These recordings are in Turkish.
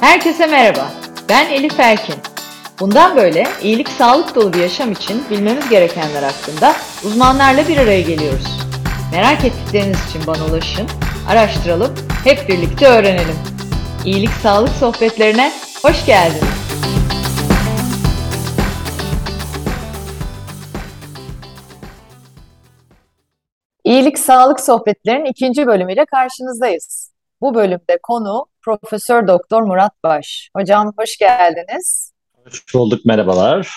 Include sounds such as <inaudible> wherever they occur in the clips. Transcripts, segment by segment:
Herkese merhaba. Ben Elif Erkin. Bundan böyle iyilik sağlık dolu bir yaşam için bilmemiz gerekenler hakkında uzmanlarla bir araya geliyoruz. Merak ettikleriniz için bana ulaşın, araştıralım, hep birlikte öğrenelim. İyilik sağlık sohbetlerine hoş geldiniz. İyilik Sağlık Sohbetleri'nin ikinci bölümüyle karşınızdayız. Bu bölümde konu Profesör Doktor Murat Baş. Hocam hoş geldiniz. Hoş bulduk, merhabalar.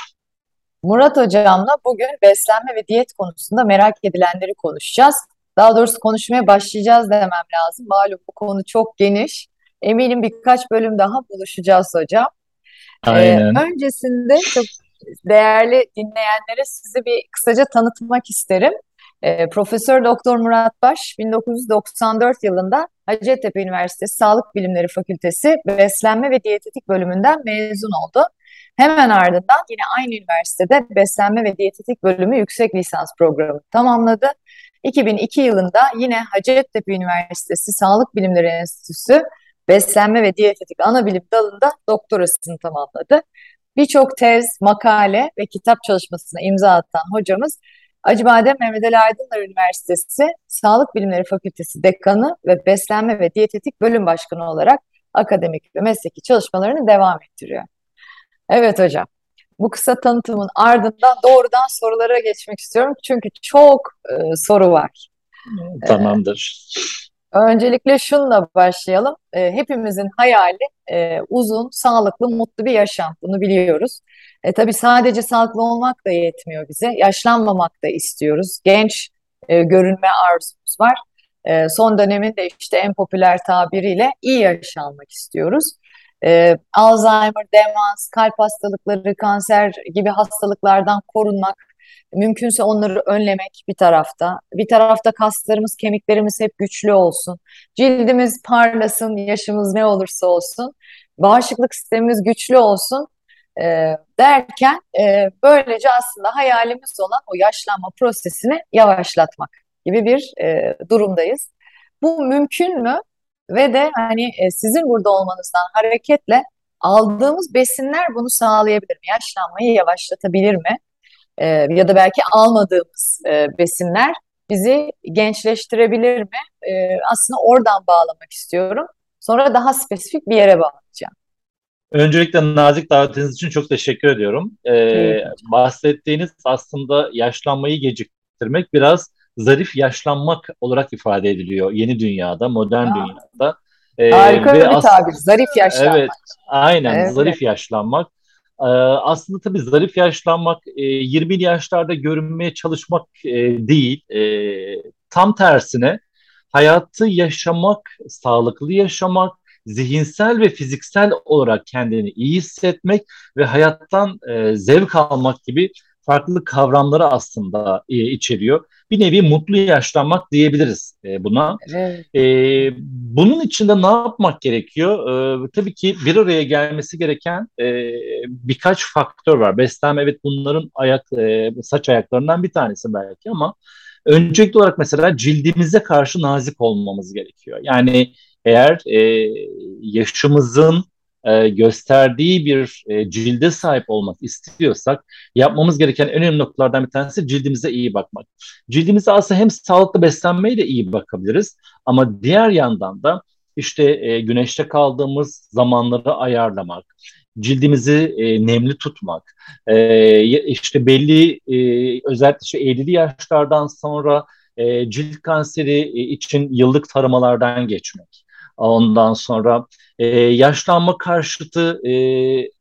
Murat Hocam'la bugün beslenme ve diyet konusunda merak edilenleri konuşacağız. Daha doğrusu konuşmaya başlayacağız demem lazım. Malum bu konu çok geniş. Eminim birkaç bölüm daha buluşacağız hocam. Aynen. Ee, öncesinde çok değerli dinleyenlere sizi bir kısaca tanıtmak isterim. E, Profesör Doktor Murat Baş 1994 yılında Hacettepe Üniversitesi Sağlık Bilimleri Fakültesi Beslenme ve Diyetetik bölümünden mezun oldu. Hemen ardından yine aynı üniversitede Beslenme ve Diyetetik bölümü yüksek lisans programı tamamladı. 2002 yılında yine Hacettepe Üniversitesi Sağlık Bilimleri Enstitüsü Beslenme ve Diyetetik ana bilim dalında doktorasını tamamladı. Birçok tez, makale ve kitap çalışmasına imza atan hocamız Acıbadem Mehmet Ali Aydınlar Üniversitesi Sağlık Bilimleri Fakültesi Dekanı ve Beslenme ve Diyetetik Bölüm Başkanı olarak akademik ve mesleki çalışmalarını devam ettiriyor. Evet hocam, bu kısa tanıtımın ardından doğrudan sorulara geçmek istiyorum. Çünkü çok e, soru var. Tamamdır. Öncelikle şunla başlayalım. E, hepimizin hayali e, uzun, sağlıklı, mutlu bir yaşam. Bunu biliyoruz. E, tabii sadece sağlıklı olmak da yetmiyor bize. Yaşlanmamak da istiyoruz. Genç e, görünme arzumuz var. E, son dönemin de işte en popüler tabiriyle iyi yaşanmak istiyoruz. E, Alzheimer, demans, kalp hastalıkları, kanser gibi hastalıklardan korunmak, mümkünse onları önlemek bir tarafta. Bir tarafta kaslarımız, kemiklerimiz hep güçlü olsun. Cildimiz parlasın, yaşımız ne olursa olsun. Bağışıklık sistemimiz güçlü olsun e, derken e, böylece aslında hayalimiz olan o yaşlanma prosesini yavaşlatmak gibi bir e, durumdayız. Bu mümkün mü? Ve de hani e, sizin burada olmanızdan hareketle aldığımız besinler bunu sağlayabilir mi? Yaşlanmayı yavaşlatabilir mi? E, ya da belki almadığımız e, besinler bizi gençleştirebilir mi? E, aslında oradan bağlamak istiyorum. Sonra daha spesifik bir yere bağlayacağım. Öncelikle nazik davetiniz için çok teşekkür ediyorum. Ee, bahsettiğiniz aslında yaşlanmayı geciktirmek biraz zarif yaşlanmak olarak ifade ediliyor yeni dünyada, modern Aa. dünyada. Ee, Harika bir tabir, zarif yaşlanmak. Evet, aynen evet. zarif yaşlanmak. Ee, aslında tabii zarif yaşlanmak e, 20 yaşlarda görünmeye çalışmak e, değil. E, tam tersine hayatı yaşamak, sağlıklı yaşamak, zihinsel ve fiziksel olarak kendini iyi hissetmek ve hayattan e, zevk almak gibi farklı kavramları aslında e, içeriyor. Bir nevi mutlu yaşlanmak diyebiliriz e, buna. Evet. E, bunun için de ne yapmak gerekiyor? E, tabii ki bir araya gelmesi gereken e, birkaç faktör var. Beslenme evet bunların ayak e, saç ayaklarından bir tanesi belki ama öncelikli olarak mesela cildimize karşı nazik olmamız gerekiyor. Yani eğer e, yaşımızın e, gösterdiği bir e, cilde sahip olmak istiyorsak yapmamız gereken en önemli noktalardan bir tanesi cildimize iyi bakmak. Cildimize aslında hem sağlıklı beslenmeyle iyi bakabiliriz ama diğer yandan da işte e, güneşte kaldığımız zamanları ayarlamak, cildimizi nemli tutmak, işte belli özellikle işte 50'li yaşlardan sonra cilt kanseri için yıllık taramalardan geçmek. Ondan sonra e, yaşlanma karşıtı e,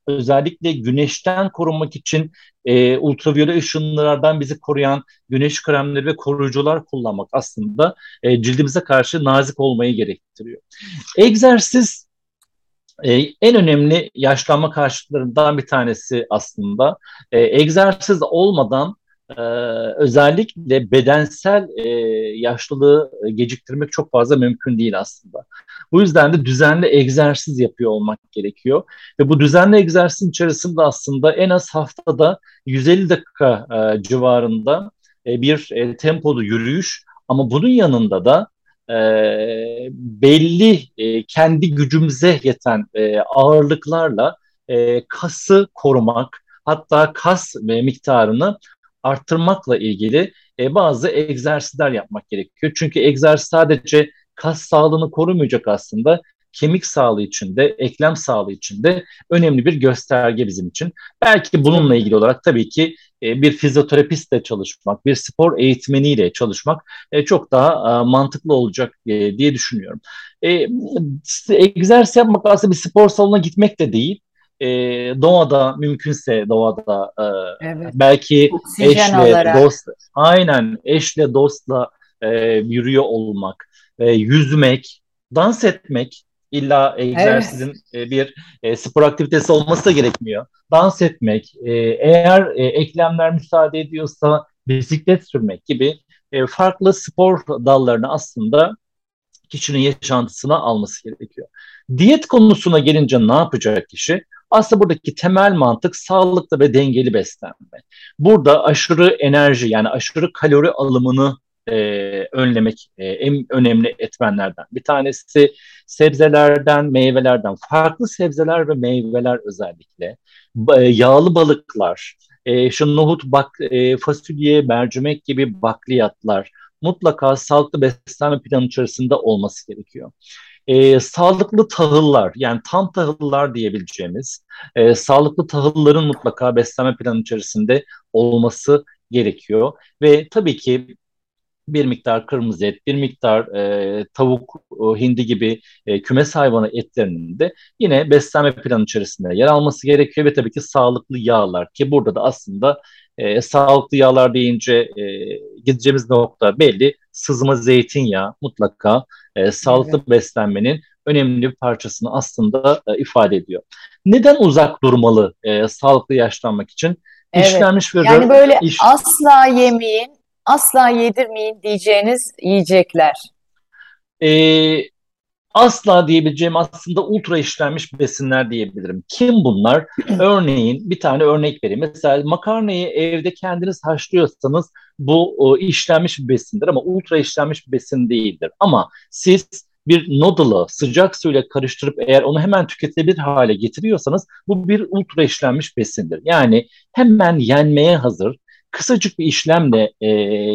özellikle güneşten korunmak için e, ultraviyole ışınlardan bizi koruyan güneş kremleri ve koruyucular kullanmak aslında e, cildimize karşı nazik olmayı gerektiriyor. Egzersiz e, en önemli yaşlanma karşıtlarından bir tanesi aslında. E, egzersiz olmadan ee, özellikle bedensel e, yaşlılığı geciktirmek çok fazla mümkün değil aslında. Bu yüzden de düzenli egzersiz yapıyor olmak gerekiyor. Ve bu düzenli egzersiz içerisinde aslında en az haftada 150 dakika e, civarında e, bir e, tempolu yürüyüş ama bunun yanında da e, belli e, kendi gücümüze yeten e, ağırlıklarla e, kası korumak, hatta kas e, miktarını arttırmakla ilgili e, bazı egzersizler yapmak gerekiyor. Çünkü egzersiz sadece kas sağlığını korumayacak aslında kemik sağlığı için de, eklem sağlığı için de önemli bir gösterge bizim için. Belki bununla ilgili olarak tabii ki e, bir fizyoterapistle çalışmak, bir spor eğitmeniyle çalışmak e, çok daha e, mantıklı olacak diye düşünüyorum. Egzersiz yapmak aslında bir spor salonuna gitmek de değil doğada mümkünse doğada evet. belki Oksijen eşle olarak. dost aynen eşle dostla yürüyor olmak yüzmek dans etmek illa egzersizin evet. bir spor aktivitesi olması da gerekmiyor dans etmek, e, eğer e, eklemler müsaade ediyorsa bisiklet sürmek gibi e, farklı spor dallarını aslında kişinin yaşantısına alması gerekiyor. Diyet konusuna gelince ne yapacak kişi? Aslında buradaki temel mantık sağlıklı ve dengeli beslenme. Burada aşırı enerji yani aşırı kalori alımını e, önlemek e, en önemli etmenlerden. Bir tanesi sebzelerden, meyvelerden, farklı sebzeler ve meyveler özellikle e, yağlı balıklar, e, şu nohut, bak, e, fasulye, mercimek gibi bakliyatlar mutlaka sağlıklı beslenme planı içerisinde olması gerekiyor. E, sağlıklı tahıllar yani tam tahıllar diyebileceğimiz e, sağlıklı tahılların mutlaka beslenme planı içerisinde olması gerekiyor. Ve tabii ki bir miktar kırmızı et, bir miktar e, tavuk, e, hindi gibi e, kümes hayvanı etlerinin de yine beslenme planı içerisinde yer alması gerekiyor ve tabii ki sağlıklı yağlar ki burada da aslında e, sağlıklı yağlar deyince e, gideceğimiz nokta belli. Sızma zeytinyağı mutlaka e, sağlıklı evet. beslenmenin önemli bir parçasını aslında e, ifade ediyor. Neden uzak durmalı e, sağlıklı yaşlanmak için? Evet. İşlenmiş ve yani böyle iş... asla yemeyin, asla yedirmeyin diyeceğiniz yiyecekler? Ee, asla diyebileceğim aslında ultra işlenmiş besinler diyebilirim. Kim bunlar? <clears throat> Örneğin bir tane örnek vereyim. Mesela makarnayı evde kendiniz haşlıyorsanız bu o, işlenmiş bir besindir ama ultra işlenmiş bir besin değildir. Ama siz bir noodle'ı sıcak suyla karıştırıp eğer onu hemen tüketilebilir hale getiriyorsanız bu bir ultra işlenmiş besindir. Yani hemen yenmeye hazır, kısacık bir işlemle e,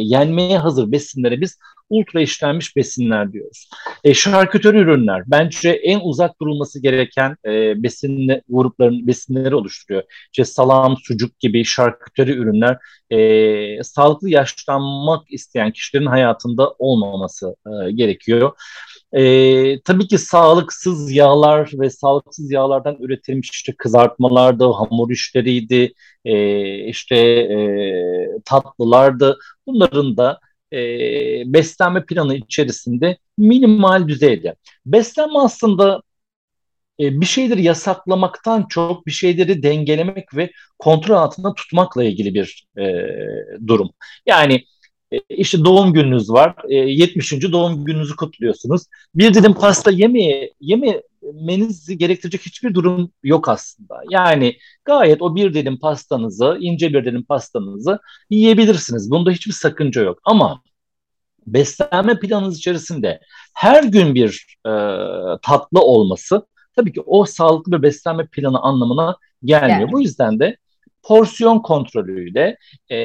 yenmeye hazır besinlere biz ultra işlenmiş besinler diyoruz. E, şarküteri ürünler bence en uzak durulması gereken e, besin grupların besinleri oluşturuyor. İşte salam, sucuk gibi şarküteri ürünler e, sağlıklı yaşlanmak isteyen kişilerin hayatında olmaması e, gerekiyor. E, tabii ki sağlıksız yağlar ve sağlıksız yağlardan üretilmiş işte kızartmalardı, hamur işleriydi, e, işte e, tatlılardı. Bunların da e, beslenme planı içerisinde minimal düzeyde. Beslenme aslında e, bir şeyleri yasaklamaktan çok bir şeyleri dengelemek ve kontrol altında tutmakla ilgili bir e, durum. Yani işte doğum gününüz var. E, 70. doğum gününüzü kutluyorsunuz. Bir dilim pasta yemeye yemenizi gerektirecek hiçbir durum yok aslında. Yani gayet o bir dilim pastanızı, ince bir dilim pastanızı yiyebilirsiniz. Bunda hiçbir sakınca yok. Ama beslenme planınız içerisinde her gün bir e, tatlı olması tabii ki o sağlıklı bir beslenme planı anlamına gelmiyor. Yani. Bu yüzden de porsiyon kontrolüyle e,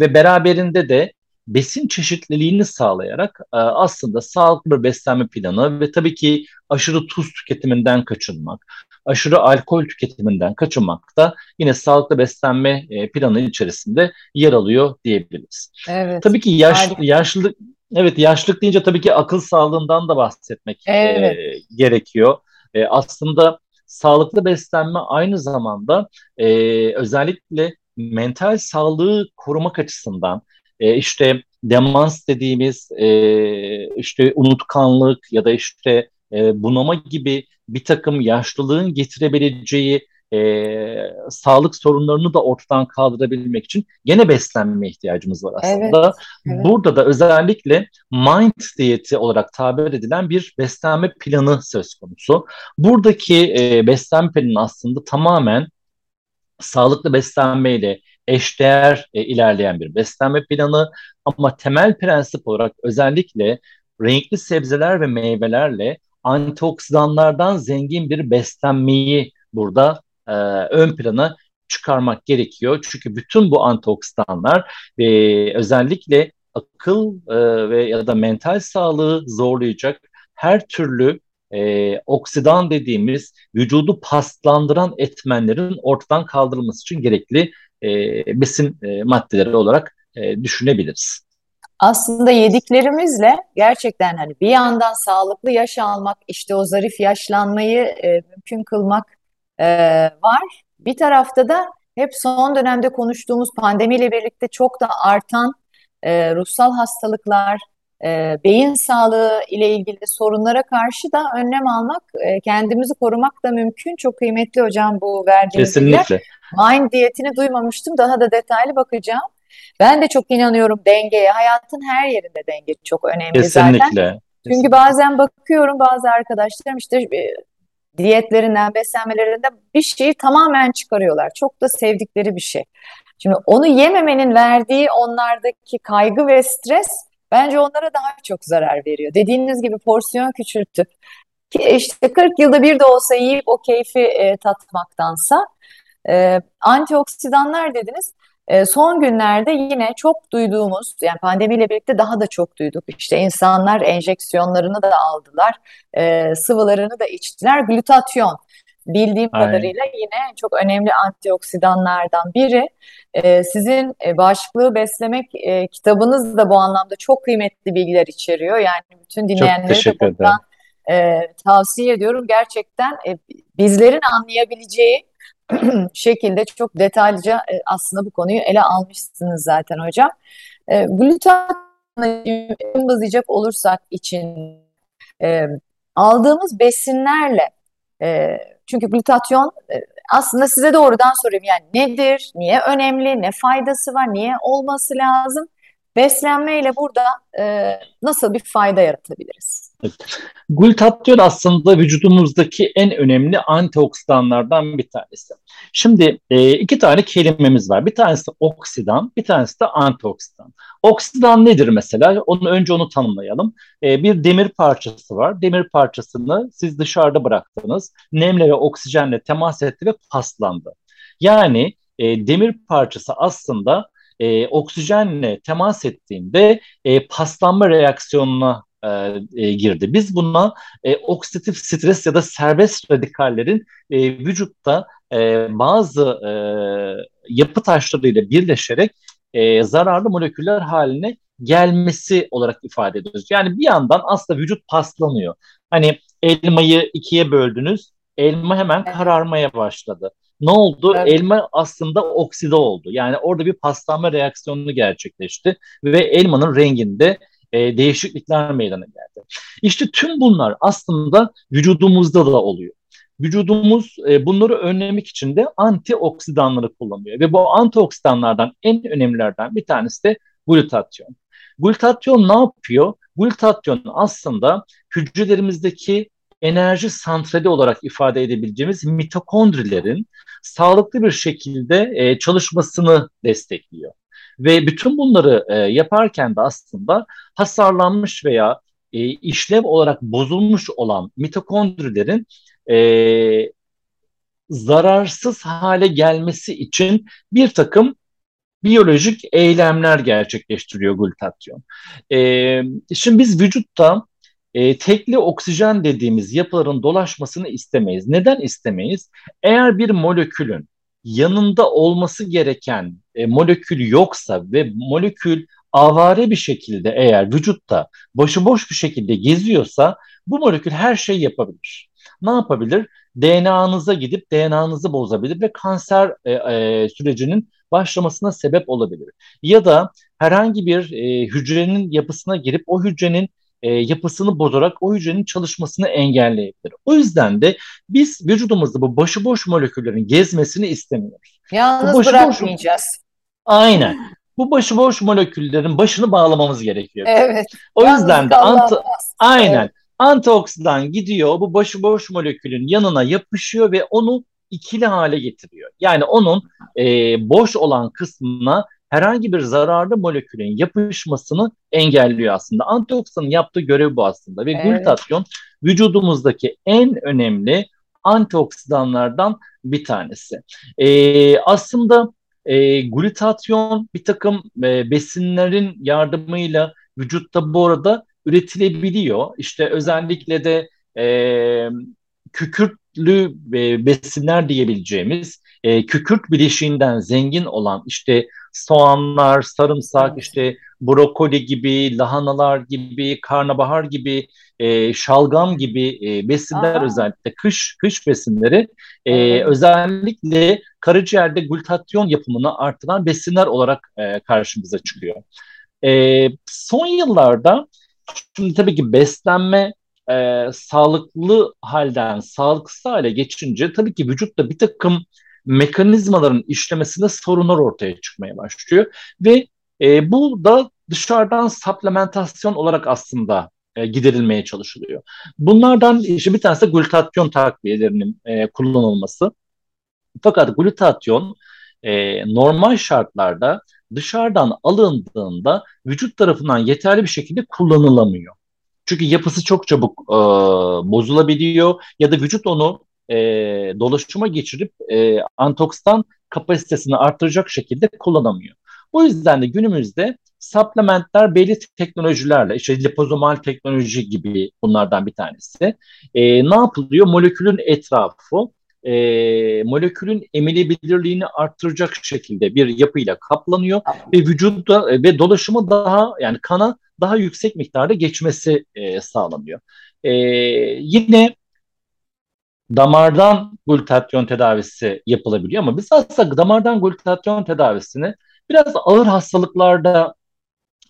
ve beraberinde de besin çeşitliliğini sağlayarak e, aslında sağlıklı bir beslenme planı ve tabii ki aşırı tuz tüketiminden kaçınmak, aşırı alkol tüketiminden kaçınmak da yine sağlıklı beslenme e, planı içerisinde yer alıyor diyebiliriz. Evet. Tabii ki yaş, yaşlılık Evet yaşlılık deyince tabii ki akıl sağlığından da bahsetmek e, evet. e, gerekiyor. E, aslında sağlıklı beslenme aynı zamanda e, özellikle mental sağlığı korumak açısından e, işte demans dediğimiz e, işte unutkanlık ya da işte e, bunama gibi bir takım yaşlılığın getirebileceği e, sağlık sorunlarını da ortadan kaldırabilmek için gene beslenme ihtiyacımız var aslında. Evet, evet. Burada da özellikle mind diyeti olarak tabir edilen bir beslenme planı söz konusu. Buradaki e, beslenme planı aslında tamamen sağlıklı beslenmeyle eşdeğer e, ilerleyen bir beslenme planı ama temel prensip olarak özellikle renkli sebzeler ve meyvelerle antioksidanlardan zengin bir beslenmeyi burada e, ön plana çıkarmak gerekiyor. Çünkü bütün bu antioksidanlar ve özellikle akıl e, ve ya da mental sağlığı zorlayacak her türlü e, oksidan dediğimiz vücudu paslandıran etmenlerin ortadan kaldırılması için gerekli e, besin e, maddeleri olarak e, düşünebiliriz. Aslında yediklerimizle gerçekten hani bir yandan sağlıklı yaş almak, işte o zarif yaşlanmayı e, mümkün kılmak e, var. Bir tarafta da hep son dönemde konuştuğumuz pandemiyle birlikte çok da artan e, ruhsal hastalıklar, e, beyin sağlığı ile ilgili sorunlara karşı da önlem almak, e, kendimizi korumak da mümkün. Çok kıymetli hocam bu verdiğiniz Kesinlikle. Mind diyetini duymamıştım. Daha da detaylı bakacağım. Ben de çok inanıyorum dengeye. Hayatın her yerinde denge çok önemli Kesinlikle. zaten. Çünkü bazen bakıyorum bazı arkadaşlarım işte e, diyetlerinden, beslenmelerinden bir şeyi tamamen çıkarıyorlar. Çok da sevdikleri bir şey. Şimdi onu yememenin verdiği onlardaki kaygı ve stres bence onlara daha çok zarar veriyor. Dediğiniz gibi porsiyon küçültüp işte 40 yılda bir de olsa yiyip o keyfi e, tatmaktansa e, antioksidanlar dediniz. E, son günlerde yine çok duyduğumuz, yani pandemiyle birlikte daha da çok duyduk. İşte insanlar enjeksiyonlarını da aldılar, e, sıvılarını da içtiler. Glutatyon bildiğim Aynen. kadarıyla yine çok önemli antioksidanlardan biri. E, sizin e, bağışıklığı beslemek e, kitabınız da bu anlamda çok kıymetli bilgiler içeriyor. Yani bütün dinleyenlere de buradan e, tavsiye ediyorum. Gerçekten e, bizlerin anlayabileceği <clears throat> şekilde çok detaylıca e, aslında bu konuyu ele almışsınız zaten hocam. E, glutatyonu bazlayacak olursak için e, aldığımız besinlerle e, çünkü glutatyon e, aslında size doğrudan sorayım yani nedir, niye önemli, ne faydası var, niye olması lazım? Beslenmeyle burada e, nasıl bir fayda yaratabiliriz? Glutatyon aslında vücudumuzdaki en önemli antioksidanlardan bir tanesi. Şimdi e, iki tane kelimemiz var. Bir tanesi oksidan, bir tanesi de antioksidan. Oksidan nedir mesela? Onu önce onu tanımlayalım. E, bir demir parçası var. Demir parçasını siz dışarıda bıraktınız. Nemle ve oksijenle temas etti ve paslandı. Yani e, demir parçası aslında e, oksijenle temas ettiğinde e, paslanma reaksiyonuna e, e, girdi. Biz buna e, oksidatif stres ya da serbest radikallerin e, vücutta e, bazı e, yapı taşlarıyla birleşerek e, zararlı moleküller haline gelmesi olarak ifade ediyoruz. Yani bir yandan aslında vücut paslanıyor. Hani elmayı ikiye böldünüz, elma hemen kararmaya başladı. Ne oldu? Evet. Elma aslında okside oldu. Yani orada bir paslanma reaksiyonu gerçekleşti ve elmanın renginde e, değişiklikler meydana geldi. İşte tüm bunlar aslında vücudumuzda da oluyor. Vücudumuz e, bunları önlemek için de antioksidanları kullanıyor ve bu antioksidanlardan en önemlilerden bir tanesi de glutatyon. Glutatyon ne yapıyor? Glutatyon aslında hücrelerimizdeki enerji santrali olarak ifade edebileceğimiz mitokondrilerin sağlıklı bir şekilde e, çalışmasını destekliyor. Ve bütün bunları e, yaparken de aslında hasarlanmış veya e, işlev olarak bozulmuş olan mitokondrilerin e, zararsız hale gelmesi için bir takım biyolojik eylemler gerçekleştiriyor glutatyon. E, şimdi biz vücutta e, tekli oksijen dediğimiz yapıların dolaşmasını istemeyiz. Neden istemeyiz? Eğer bir molekülün yanında olması gereken e, molekül yoksa ve molekül avare bir şekilde eğer vücutta başıboş bir şekilde geziyorsa bu molekül her şeyi yapabilir. Ne yapabilir? DNA'nıza gidip DNA'nızı bozabilir ve kanser e, e, sürecinin başlamasına sebep olabilir. Ya da herhangi bir e, hücrenin yapısına girip o hücrenin e, yapısını bozarak o hücrenin çalışmasını engelleyebilir. O yüzden de biz vücudumuzda bu başıboş moleküllerin gezmesini istemiyoruz. Yalnız başıboş... bırakmayacağız. Aynen. Bu başıboş moleküllerin başını bağlamamız gerekiyor. Evet. O yüzden de anti... aynen. Evet. Antioksidan gidiyor bu başıboş molekülün yanına yapışıyor ve onu ikili hale getiriyor. Yani onun e, boş olan kısmına herhangi bir zararlı molekülün yapışmasını engelliyor aslında. Antioksidanın yaptığı görev bu aslında ve evet. glutatyon vücudumuzdaki en önemli antioksidanlardan bir tanesi. E, aslında e, glutatyon bir takım e, besinlerin yardımıyla vücutta bu arada üretilebiliyor. İşte özellikle de e, kükürtlü e, besinler diyebileceğimiz e, kükürt bileşiğinden zengin olan işte soğanlar, sarımsak, işte brokoli gibi, lahanalar gibi, karnabahar gibi, e, şalgam gibi e, besinler Aa. özellikle kış kış besinleri e, evet. özellikle karaciğerde glutatyon yapımını artıran besinler olarak e, karşımıza çıkıyor. E, son yıllarda şimdi tabii ki beslenme e, sağlıklı halden sağlıksız hale geçince tabii ki vücutta bir takım mekanizmaların işlemesinde sorunlar ortaya çıkmaya başlıyor ve e, bu da dışarıdan supplementasyon olarak aslında e, giderilmeye çalışılıyor. Bunlardan işte bir tanesi glutatyon takviyelerinin e, kullanılması. Fakat glutatyon e, normal şartlarda dışarıdan alındığında vücut tarafından yeterli bir şekilde kullanılamıyor. Çünkü yapısı çok çabuk e, bozulabiliyor ya da vücut onu e, dolaşıma geçirip e, antoksidan kapasitesini artıracak şekilde kullanamıyor. O yüzden de günümüzde supplementler belli teknolojilerle, işte lipozomal teknoloji gibi bunlardan bir tanesi. E, ne yapılıyor? Molekülün etrafı e, molekülün emilebilirliğini artıracak şekilde bir yapıyla kaplanıyor ve vücutta e, ve dolaşımı daha yani kana daha yüksek miktarda geçmesi e, sağlanıyor. E, yine damardan glutatyon tedavisi yapılabiliyor ama biz aslında damardan glutatyon tedavisini biraz ağır hastalıklarda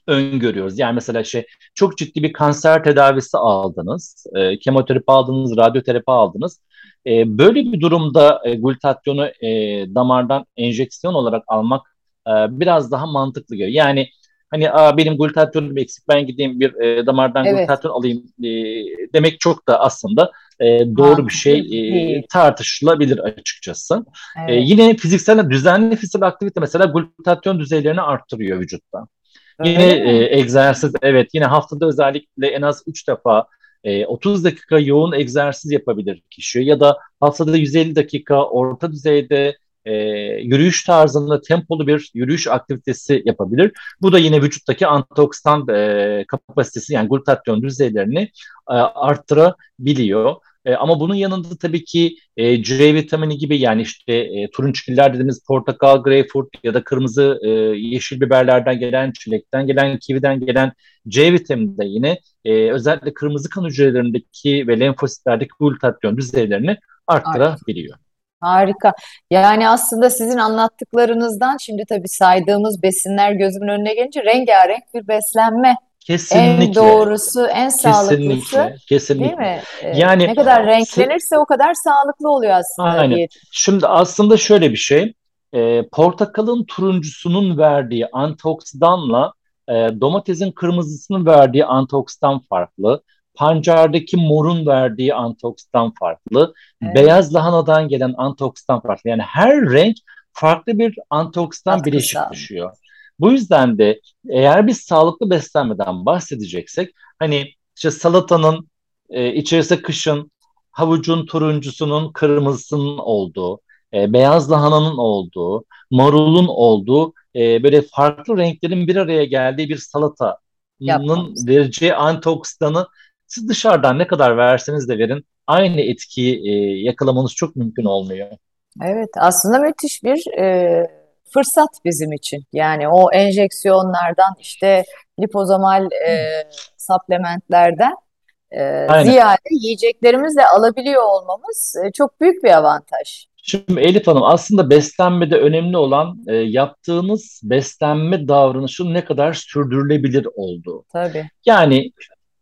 öngörüyoruz. Yani mesela şey çok ciddi bir kanser tedavisi aldınız, e, kemoterapi aldınız, radyoterapi aldınız. E, böyle bir durumda e, glutatyonu e, damardan enjeksiyon olarak almak e, biraz daha mantıklı geliyor. Yani hani Aa, benim glutatyonum eksik ben gideyim bir e, damardan evet. glutatyon alayım e, demek çok da aslında e, doğru ha, bir şey e, tartışılabilir açıkçası. E, evet. E, yine fiziksel düzenli fiziksel aktivite mesela glutatyon düzeylerini arttırıyor vücutta. Yine e, egzersiz evet yine haftada özellikle en az 3 defa e, 30 dakika yoğun egzersiz yapabilir kişi ya da haftada 150 dakika orta düzeyde e, yürüyüş tarzında tempolu bir yürüyüş aktivitesi yapabilir. Bu da yine vücuttaki antioksidan e, kapasitesi yani glutatyon düzeylerini e, arttırabiliyor. E, ama bunun yanında tabii ki e, C vitamini gibi yani işte e, turunçgiller dediğimiz portakal, greyfurt ya da kırmızı e, yeşil biberlerden gelen, çilekten gelen, kividen gelen C vitamini de yine e, özellikle kırmızı kan hücrelerindeki ve lenfositlerdeki glutatyon düzeylerini arttırabiliyor. Harika. Yani aslında sizin anlattıklarınızdan şimdi tabii saydığımız besinler gözümün önüne gelince rengarenk bir beslenme Kesinlikle. En doğrusu, en sağlıklısı. Kesinlikle. Kesinlikle. Değil mi? Ee, yani ne kadar renklenirse o kadar sağlıklı oluyor aslında. Aynen. Şimdi aslında şöyle bir şey. E, portakalın turuncusunun verdiği antioksidanla e, domatesin kırmızısının verdiği antioksidan farklı. Pancardaki morun verdiği antioksidan farklı. Evet. Beyaz lahanadan gelen antioksidan farklı. Yani her renk farklı bir antioksidan bileşik düşüyor. Bu yüzden de eğer biz sağlıklı beslenmeden bahsedeceksek hani işte salatanın e, içerisinde kışın havucun turuncusunun kırmızısının olduğu, e, beyaz lahananın olduğu, marulun olduğu e, böyle farklı renklerin bir araya geldiği bir salatanın Yapmamız. vereceği antioksidanı siz dışarıdan ne kadar verseniz de verin aynı etkiyi e, yakalamanız çok mümkün olmuyor. Evet aslında müthiş bir e, fırsat bizim için. Yani o enjeksiyonlardan işte lipozomal e, supplementlerden e, ziyade yiyeceklerimizle alabiliyor olmamız e, çok büyük bir avantaj. Şimdi Elif Hanım aslında beslenmede önemli olan e, yaptığınız beslenme davranışının ne kadar sürdürülebilir olduğu. Tabii. Yani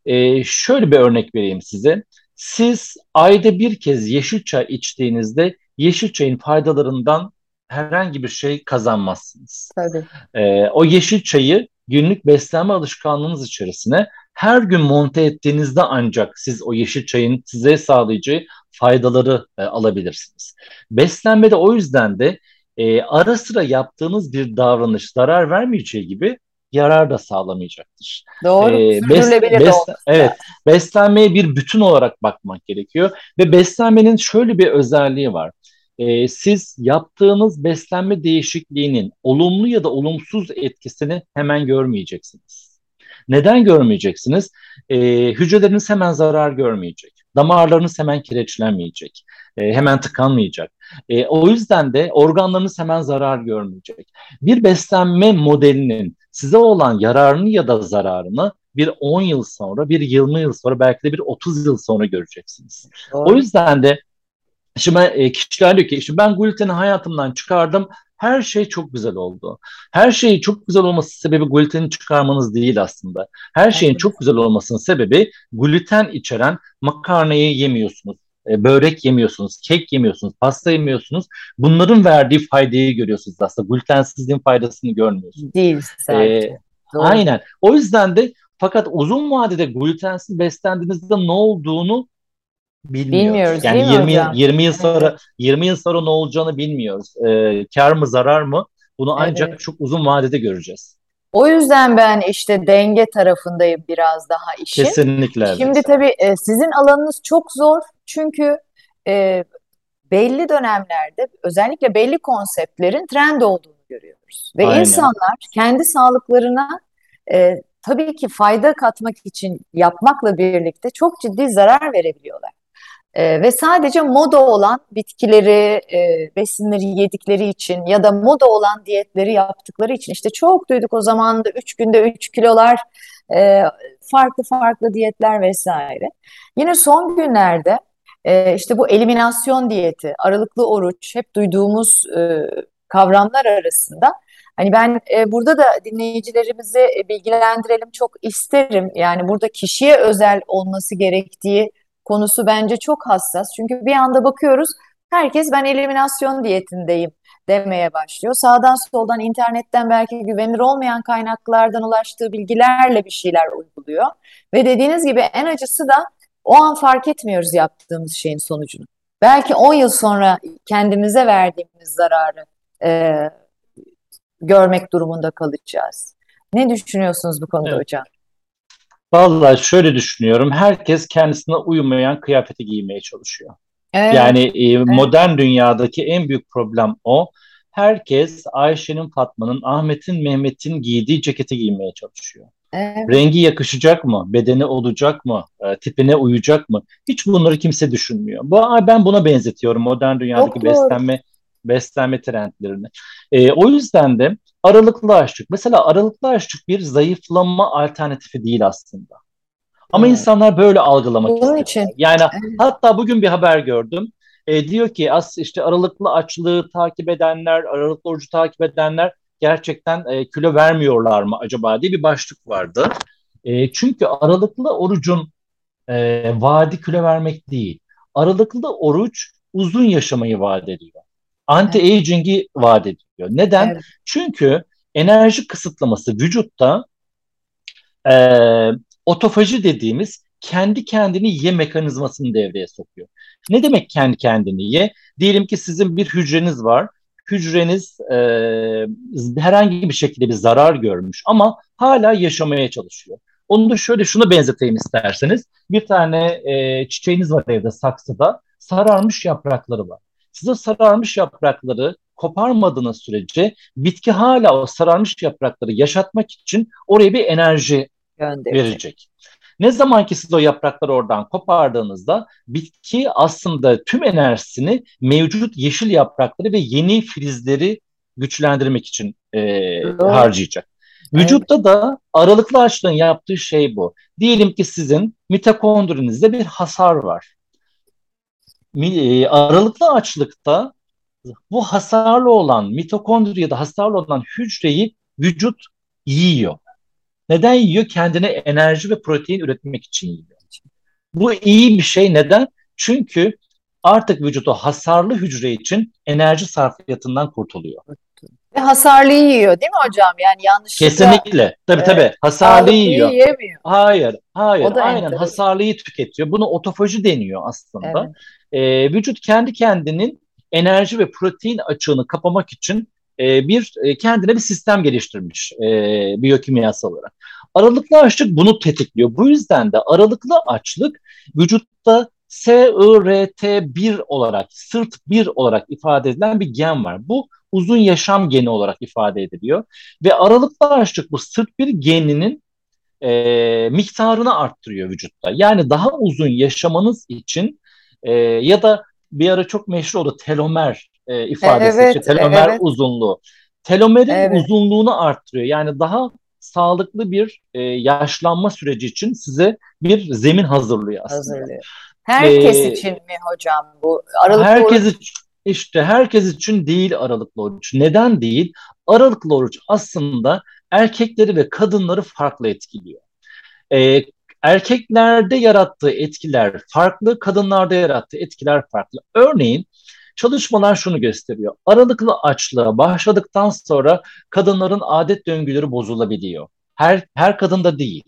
e, şöyle bir örnek vereyim size. Siz ayda bir kez yeşil çay içtiğinizde yeşil çayın faydalarından herhangi bir şey kazanmazsınız. Tabii. E, o yeşil çayı günlük beslenme alışkanlığınız içerisine her gün monte ettiğinizde ancak siz o yeşil çayın size sağlayacağı faydaları e, alabilirsiniz. Beslenmede o yüzden de e, ara sıra yaptığınız bir davranış zarar vermeyeceği gibi yarar da sağlamayacaktır. Doğru. Ee, Sürdürülebilir bes, bes, Evet. Beslenmeye bir bütün olarak bakmak gerekiyor. Ve beslenmenin şöyle bir özelliği var. Ee, siz yaptığınız beslenme değişikliğinin olumlu ya da olumsuz etkisini hemen görmeyeceksiniz. Neden görmeyeceksiniz? Ee, hücreleriniz hemen zarar görmeyecek. Damarlarınız hemen kireçlenmeyecek. E, hemen tıkanmayacak. E, o yüzden de organlarınız hemen zarar görmeyecek. Bir beslenme modelinin size olan yararını ya da zararını bir 10 yıl sonra, bir 20 yıl sonra, belki de bir 30 yıl sonra göreceksiniz. Doğru. O yüzden de şimdi e, kişiler diyor ki işte ben gluteni hayatımdan çıkardım, her şey çok güzel oldu. Her şeyin çok güzel olması sebebi gluteni çıkarmanız değil aslında. Her şeyin çok güzel olmasının sebebi gluten içeren makarnayı yemiyorsunuz, e, börek yemiyorsunuz, kek yemiyorsunuz, pasta yemiyorsunuz. Bunların verdiği faydayı görüyorsunuz aslında. Glutensizliğin faydasını görmüyorsunuz. Değil Ee, aynen. O yüzden de fakat uzun vadede glutensiz beslendiğinizde ne olduğunu bilmiyoruz. bilmiyoruz yani 20 yıl, 20 yıl sonra evet. 20 yıl sonra ne olacağını bilmiyoruz. Ee, kar mı zarar mı? Bunu ancak evet. çok uzun vadede göreceğiz. O yüzden ben işte denge tarafındayım biraz daha işin. Kesinlikle. Şimdi tabii e, sizin alanınız çok zor çünkü e, belli dönemlerde özellikle belli konseptlerin trend olduğunu görüyoruz. Ve Aynen. insanlar kendi sağlıklarına e, tabii ki fayda katmak için yapmakla birlikte çok ciddi zarar verebiliyorlar. E, ve sadece moda olan bitkileri, e, besinleri yedikleri için ya da moda olan diyetleri yaptıkları için işte çok duyduk o zaman da 3 günde 3 kilolar, e, farklı farklı diyetler vesaire. Yine son günlerde e, işte bu eliminasyon diyeti, aralıklı oruç hep duyduğumuz e, kavramlar arasında Hani ben e, burada da dinleyicilerimizi bilgilendirelim çok isterim. Yani burada kişiye özel olması gerektiği konusu bence çok hassas. Çünkü bir anda bakıyoruz herkes ben eliminasyon diyetindeyim demeye başlıyor. Sağdan soldan internetten belki güvenilir olmayan kaynaklardan ulaştığı bilgilerle bir şeyler uyguluyor. Ve dediğiniz gibi en acısı da o an fark etmiyoruz yaptığımız şeyin sonucunu. Belki 10 yıl sonra kendimize verdiğimiz zararı e, görmek durumunda kalacağız. Ne düşünüyorsunuz bu konuda evet. hocam? Vallahi şöyle düşünüyorum. Herkes kendisine uymayan kıyafeti giymeye çalışıyor. Evet. Yani e, modern dünyadaki en büyük problem o. Herkes Ayşe'nin, Fatma'nın, Ahmet'in, Mehmet'in giydiği ceketi giymeye çalışıyor. Evet. Rengi yakışacak mı? Bedeni olacak mı? E, tipine uyacak mı? Hiç bunları kimse düşünmüyor. Bu ben buna benzetiyorum modern dünyadaki Çok beslenme doğru. beslenme trendlerini. E, o yüzden de aralıklı açlık. Mesela aralıklı açlık bir zayıflama alternatifi değil aslında. Ama evet. insanlar böyle algılamak Bunun istiyor. Için. Yani evet. hatta bugün bir haber gördüm. E, diyor ki as işte aralıklı açlığı takip edenler, aralıklı orucu takip edenler gerçekten e, kilo vermiyorlar mı acaba diye bir başlık vardı. E, çünkü aralıklı orucun e, vaadi kilo vermek değil. Aralıklı oruç uzun yaşamayı vaat ediyor. Anti-aging'i vaat ediyor. Neden? Evet. Çünkü enerji kısıtlaması vücutta e, otofaji dediğimiz kendi kendini ye mekanizmasını devreye sokuyor. Ne demek kendi kendini ye? Diyelim ki sizin bir hücreniz var. Hücreniz e, herhangi bir şekilde bir zarar görmüş ama hala yaşamaya çalışıyor. Onu da şöyle şunu benzeteyim isterseniz. Bir tane e, çiçeğiniz var evde saksıda. Sararmış yaprakları var. Siz o sararmış yaprakları koparmadığınız sürece bitki hala o sararmış yaprakları yaşatmak için oraya bir enerji Gönderecek. verecek. Ne zaman ki siz o yaprakları oradan kopardığınızda bitki aslında tüm enerjisini mevcut yeşil yaprakları ve yeni filizleri güçlendirmek için e, harcayacak. Vücutta evet. da aralıklı açlığın yaptığı şey bu. Diyelim ki sizin mitokondrinizde bir hasar var. E, aralıklı açlıkta bu hasarlı olan mitokondri ya da hasarlı olan hücreyi vücut yiyor. Neden yiyor? Kendine enerji ve protein üretmek için yiyor. Bu iyi bir şey. Neden? Çünkü artık vücudu hasarlı hücre için enerji sarfiyatından kurtuluyor. Ve hasarlıyı yiyor değil mi hocam? Yani yanlışlıkla. Kesinlikle. Tabii e, tabii. Hasarlıyı yiyor. Yemiyor. Hayır. Hayır. Aynen enteresan. hasarlıyı tüketiyor. Bunu otofaji deniyor aslında. Evet. E, vücut kendi kendinin enerji ve protein açığını kapamak için e, bir e, kendine bir sistem geliştirmiş e, biyokimyasal olarak. Aralıklı açlık bunu tetikliyor. Bu yüzden de aralıklı açlık vücutta SIRT1 olarak, SIRT1 olarak ifade edilen bir gen var. Bu uzun yaşam geni olarak ifade ediliyor. Ve aralıklı açlık bu SIRT1 geninin e, miktarını arttırıyor vücutta. Yani daha uzun yaşamanız için e, ya da bir ara çok meşhur oldu telomer e, ifadesi. Evet, işte, telomer evet. uzunluğu. Telomerin evet. uzunluğunu arttırıyor. Yani daha sağlıklı bir e, yaşlanma süreci için size bir zemin hazırlıyor aslında. Hazırlıyor. Herkes ee, için mi hocam bu? Aralıklı herkes oruç... işte herkes için değil aralıklı oruç. Neden değil? Aralıklı oruç aslında erkekleri ve kadınları farklı etkiliyor. Ee, erkeklerde yarattığı etkiler farklı, kadınlarda yarattığı etkiler farklı. Örneğin çalışmalar şunu gösteriyor. Aralıklı açlığa başladıktan sonra kadınların adet döngüleri bozulabiliyor. Her her kadında değil.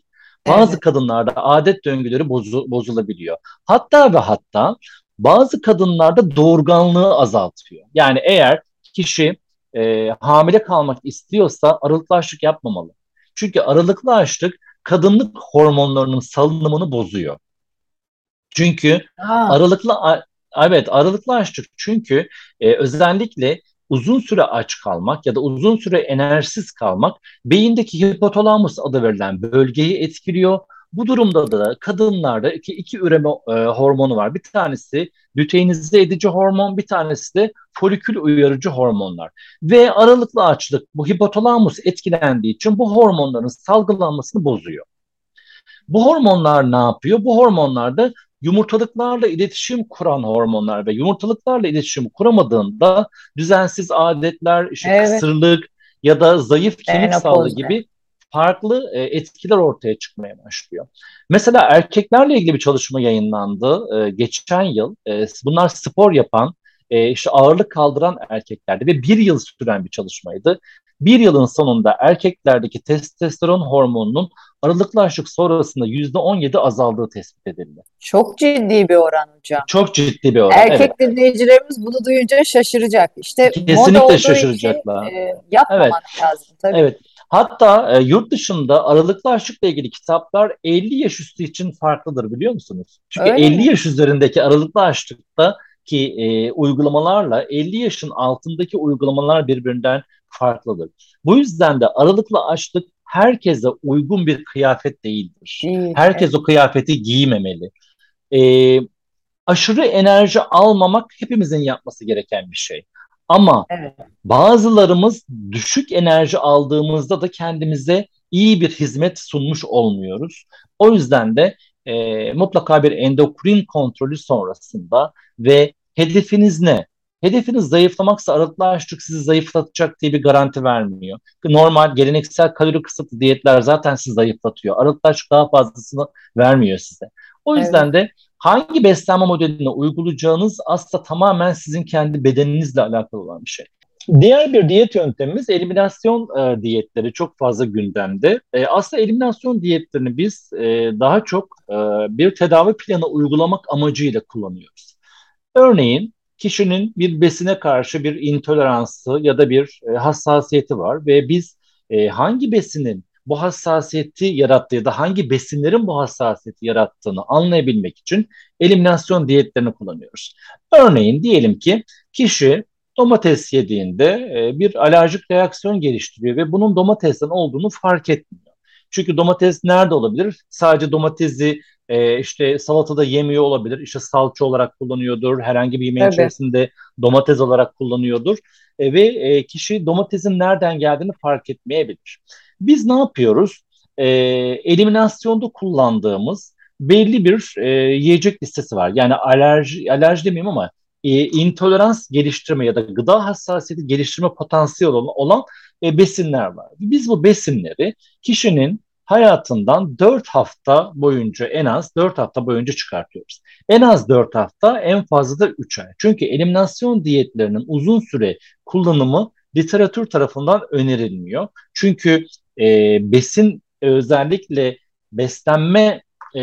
Bazı evet. kadınlarda adet döngüleri bozu, bozulabiliyor. Hatta ve hatta bazı kadınlarda doğurganlığı azaltıyor. Yani eğer kişi e, hamile kalmak istiyorsa aralıklı açlık yapmamalı. Çünkü aralıklı açlık kadınlık hormonlarının salınımını bozuyor. Çünkü Aa. aralıklı evet aralıklı açlık çünkü e, özellikle uzun süre aç kalmak ya da uzun süre enerjisiz kalmak beyindeki hipotalamus adı verilen bölgeyi etkiliyor. Bu durumda da kadınlarda iki, iki üreme e, hormonu var. Bir tanesi lüteinize edici hormon, bir tanesi de folikül uyarıcı hormonlar. Ve aralıklı açlık bu hipotalamus etkilendiği için bu hormonların salgılanmasını bozuyor. Bu hormonlar ne yapıyor? Bu hormonlar da yumurtalıklarla iletişim kuran hormonlar ve yumurtalıklarla iletişim kuramadığında düzensiz adetler, işte evet. kısırlık ya da zayıf kemik sağlığı gibi farklı e, etkiler ortaya çıkmaya başlıyor. Mesela erkeklerle ilgili bir çalışma yayınlandı e, geçen yıl. E, bunlar spor yapan, e, işte ağırlık kaldıran erkeklerdi ve bir yıl süren bir çalışmaydı. Bir yılın sonunda erkeklerdeki testosteron hormonunun aralıklı açlık sonrasında yüzde 17 azaldığı tespit edildi. Çok ciddi bir oran hocam. Çok ciddi bir oran. Erkek evet. dinleyicilerimiz bunu duyunca şaşıracak. İşte Kesinlikle şaşıracaklar. Için, e, yapmamak evet. lazım tabii. Evet. Hatta e, yurt dışında aralıklı açlıkla ilgili kitaplar 50 yaş üstü için farklıdır biliyor musunuz? Çünkü Öyle 50 mi? yaş üzerindeki aralıklı açlıkta ki e, uygulamalarla 50 yaşın altındaki uygulamalar birbirinden farklıdır. Bu yüzden de aralıklı açlık herkese uygun bir kıyafet değildir. Değil, Herkes evet. o kıyafeti giymemeli. Ee, aşırı enerji almamak hepimizin yapması gereken bir şey. Ama evet. bazılarımız düşük enerji aldığımızda da kendimize iyi bir hizmet sunmuş olmuyoruz. O yüzden de e, mutlaka bir endokrin kontrolü sonrasında ve hedefiniz ne? Hedefiniz zayıflamaksa aralıklı açlık sizi zayıflatacak diye bir garanti vermiyor. Normal geleneksel kalori kısıtlı diyetler zaten sizi zayıflatıyor. Aralıklı açlık daha fazlasını vermiyor size. O yüzden evet. de hangi beslenme modelini uygulayacağınız aslında tamamen sizin kendi bedeninizle alakalı olan bir şey. Diğer bir diyet yöntemimiz eliminasyon e, diyetleri çok fazla gündemde. E, aslında eliminasyon diyetlerini biz e, daha çok e, bir tedavi planı uygulamak amacıyla kullanıyoruz. Örneğin kişinin bir besine karşı bir intoleransı ya da bir e, hassasiyeti var ve biz e, hangi besinin bu hassasiyeti yarattığı ya da hangi besinlerin bu hassasiyeti yarattığını anlayabilmek için eliminasyon diyetlerini kullanıyoruz. Örneğin diyelim ki kişi domates yediğinde e, bir alerjik reaksiyon geliştiriyor ve bunun domatesten olduğunu fark etmiyor. Çünkü domates nerede olabilir? Sadece domatesi e, işte salatada yemiyor olabilir. İşte salça olarak kullanıyordur. Herhangi bir yemeğin içerisinde domates olarak kullanıyordur. E, ve e, kişi domatesin nereden geldiğini fark etmeyebilir. Biz ne yapıyoruz? E, eliminasyonda kullandığımız belli bir e, yiyecek listesi var. Yani alerji, alerji demeyeyim ama e, intolerans geliştirme ya da gıda hassasiyeti geliştirme potansiyeli olan, olan e, besinler var. Biz bu besinleri kişinin hayatından 4 hafta boyunca en az 4 hafta boyunca çıkartıyoruz. En az 4 hafta en fazla da 3 ay. Çünkü eliminasyon diyetlerinin uzun süre kullanımı literatür tarafından önerilmiyor. Çünkü e, besin özellikle beslenme e,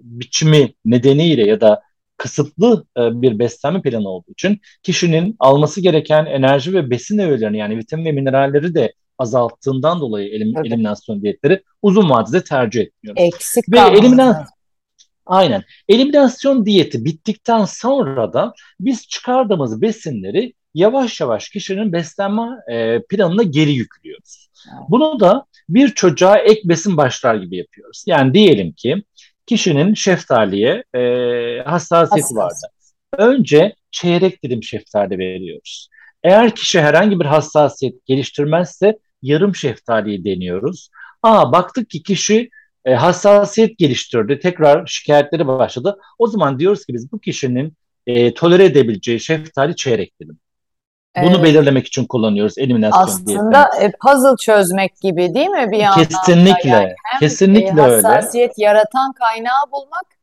biçimi nedeniyle ya da kısıtlı e, bir beslenme planı olduğu için kişinin alması gereken enerji ve besin öğelerini yani vitamin ve mineralleri de azalttığından dolayı elim, eliminasyon diyetleri uzun vadede tercih etmiyoruz. Eksik ve eliminasyon Aynen. Eliminasyon diyeti bittikten sonra da biz çıkardığımız besinleri yavaş yavaş kişinin beslenme e, planına geri yüklüyoruz. Bunu da bir çocuğa ek besin başlar gibi yapıyoruz. Yani diyelim ki kişinin şeftaliye e, hassasiyeti Hassas. vardı. Önce çeyrek dilim şeftali veriyoruz. Eğer kişi herhangi bir hassasiyet geliştirmezse yarım şeftaliyi deniyoruz. Aa baktık ki kişi e, hassasiyet geliştirdi, tekrar şikayetleri başladı. O zaman diyoruz ki biz bu kişinin e, tolere edebileceği şeftali çeyrek dilim. Bunu evet. belirlemek için kullanıyoruz eliminasyon Aslında e, puzzle çözmek gibi değil mi bir yandan Kesinlikle. Yani kesinlikle hassasiyet öyle. yaratan kaynağı bulmak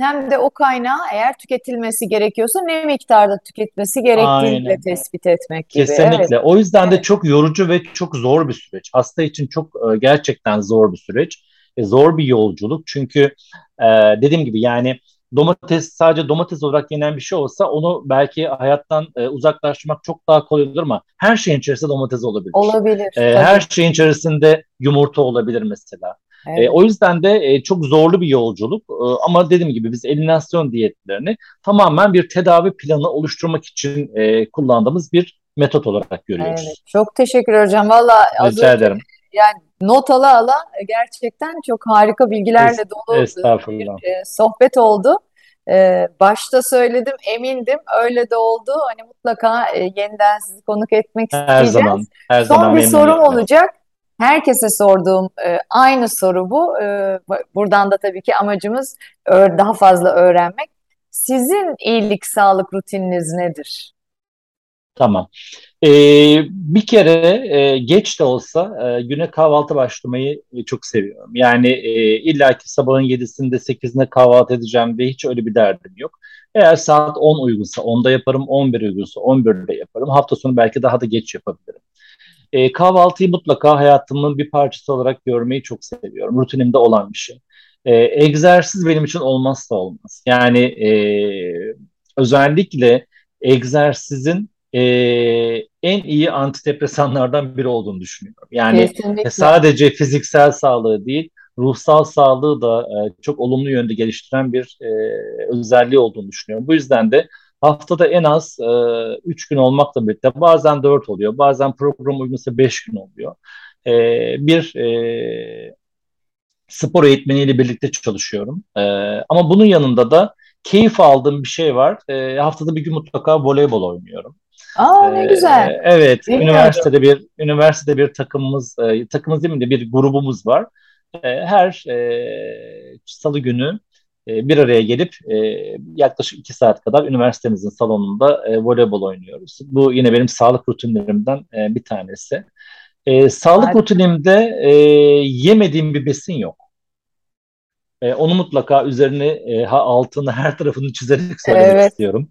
hem de o kaynağı eğer tüketilmesi gerekiyorsa ne miktarda tüketmesi gerektiğini tespit etmek gibi. Kesinlikle. Evet. O yüzden evet. de çok yorucu ve çok zor bir süreç. Hasta için çok e, gerçekten zor bir süreç. E, zor bir yolculuk. Çünkü e, dediğim gibi yani domates sadece domates olarak yenen bir şey olsa onu belki hayattan e, uzaklaştırmak çok daha kolay olur ama her şeyin içerisinde domates olabilir. Olabilir. E, her şeyin içerisinde yumurta olabilir mesela. Evet. E, o yüzden de e, çok zorlu bir yolculuk e, ama dediğim gibi biz eliminasyon diyetlerini tamamen bir tedavi planı oluşturmak için e, kullandığımız bir metot olarak görüyoruz. Evet, çok teşekkür hocam. Valla Rica ederim. Yani not ala ala gerçekten çok harika bilgilerle dolu bir e, sohbet oldu. Ee, başta söyledim, emindim. Öyle de oldu. Hani mutlaka e, yeniden sizi konuk etmek her isteyeceğiz. Zaman, her Son zaman bir sorum olacak. Herkese sorduğum e, aynı soru bu. E, buradan da tabii ki amacımız daha fazla öğrenmek. Sizin iyilik sağlık rutininiz nedir? Tamam. Ee, bir kere e, geç de olsa e, güne kahvaltı başlamayı çok seviyorum. Yani e, illa ki sabahın 7'sinde 8'inde kahvaltı edeceğim diye hiç öyle bir derdim yok. Eğer saat 10 uygunsa 10'da yaparım, 11 uygunsa 11'de yaparım. Hafta sonu belki daha da geç yapabilirim. E, kahvaltıyı mutlaka hayatımın bir parçası olarak görmeyi çok seviyorum. Rutinimde olan bir şey. E, egzersiz benim için olmazsa olmaz. Yani e, özellikle egzersizin e, en iyi antidepresanlardan biri olduğunu düşünüyorum. Yani Kesinlikle. sadece fiziksel sağlığı değil, ruhsal sağlığı da e, çok olumlu yönde geliştiren bir e, özelliği olduğunu düşünüyorum. Bu yüzden de haftada en az 3 e, gün olmakla birlikte bazen 4 oluyor, bazen program uygunsa 5 gün oluyor. E, bir e, spor eğitmeniyle birlikte çalışıyorum. E, ama bunun yanında da keyif aldığım bir şey var. E, haftada bir gün mutlaka voleybol oynuyorum. Aa ne ee, güzel. Evet, Bilmiyorum. üniversitede bir üniversitede bir takımımız, e, takımımız değil mi de bir grubumuz var. E, her e, salı günü e, bir araya gelip e, yaklaşık iki saat kadar üniversitemizin salonunda e, voleybol oynuyoruz. Bu yine benim sağlık rutinlerimden e, bir tanesi. E, sağlık Harika. rutinimde e, yemediğim bir besin yok. E, onu mutlaka üzerine e, altını her tarafını çizerek söylemek evet. istiyorum.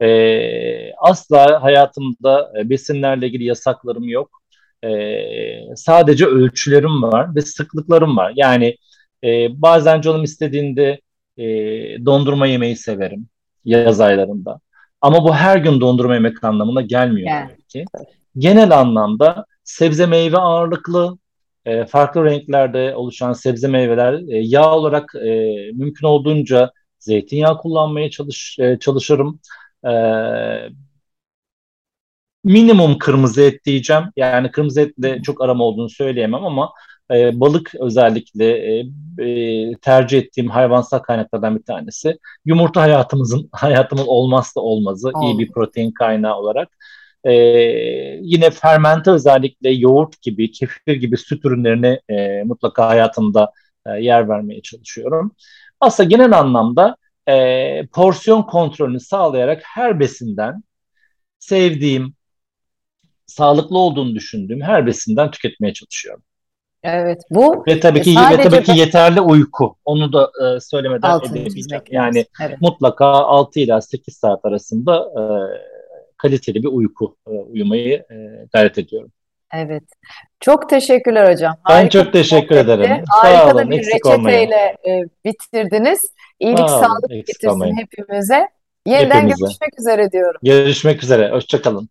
E, asla hayatımda e, besinlerle ilgili yasaklarım yok. E, sadece ölçülerim var ve sıklıklarım var. Yani e, bazen canım istediğinde e, dondurma yemeyi severim yaz aylarında. Ama bu her gün dondurma yemek anlamına gelmiyor yani. ki. Genel anlamda sebze meyve ağırlıklı e, farklı renklerde oluşan sebze meyveler e, yağ olarak e, mümkün olduğunca zeytinyağı kullanmaya çalış e, çalışırım. E, minimum kırmızı et diyeceğim. Yani kırmızı etle çok aram olduğunu söyleyemem ama e, balık özellikle e, e, tercih ettiğim hayvansal kaynaklardan bir tanesi. Yumurta hayatımızın <laughs> hayatımın olmazsa olmazı, Oldu. iyi bir protein kaynağı olarak. E, yine fermente özellikle yoğurt gibi, kefir gibi süt ürünlerine e, mutlaka hayatımda e, yer vermeye çalışıyorum. Aslında genel anlamda e, porsiyon kontrolünü sağlayarak her besinden sevdiğim, sağlıklı olduğunu düşündüğüm her besinden tüketmeye çalışıyorum. Evet bu ve tabii ki ve tabii ki yeterli uyku. Onu da e, söylemeden edemeyeceğim. Yani evet. mutlaka 6 ila 8 saat arasında e, kaliteli bir uyku e, uyumayı e, gayret ediyorum. Evet. Çok teşekkürler hocam. Harika ben çok teşekkür ederim. Harika Sağ olun, da bir reçeteyle e, bitirdiniz. İyilik, Sağ sağlık getirsin olmayın. hepimize. Yeniden hepimize. görüşmek üzere diyorum. Görüşmek üzere. Hoşçakalın.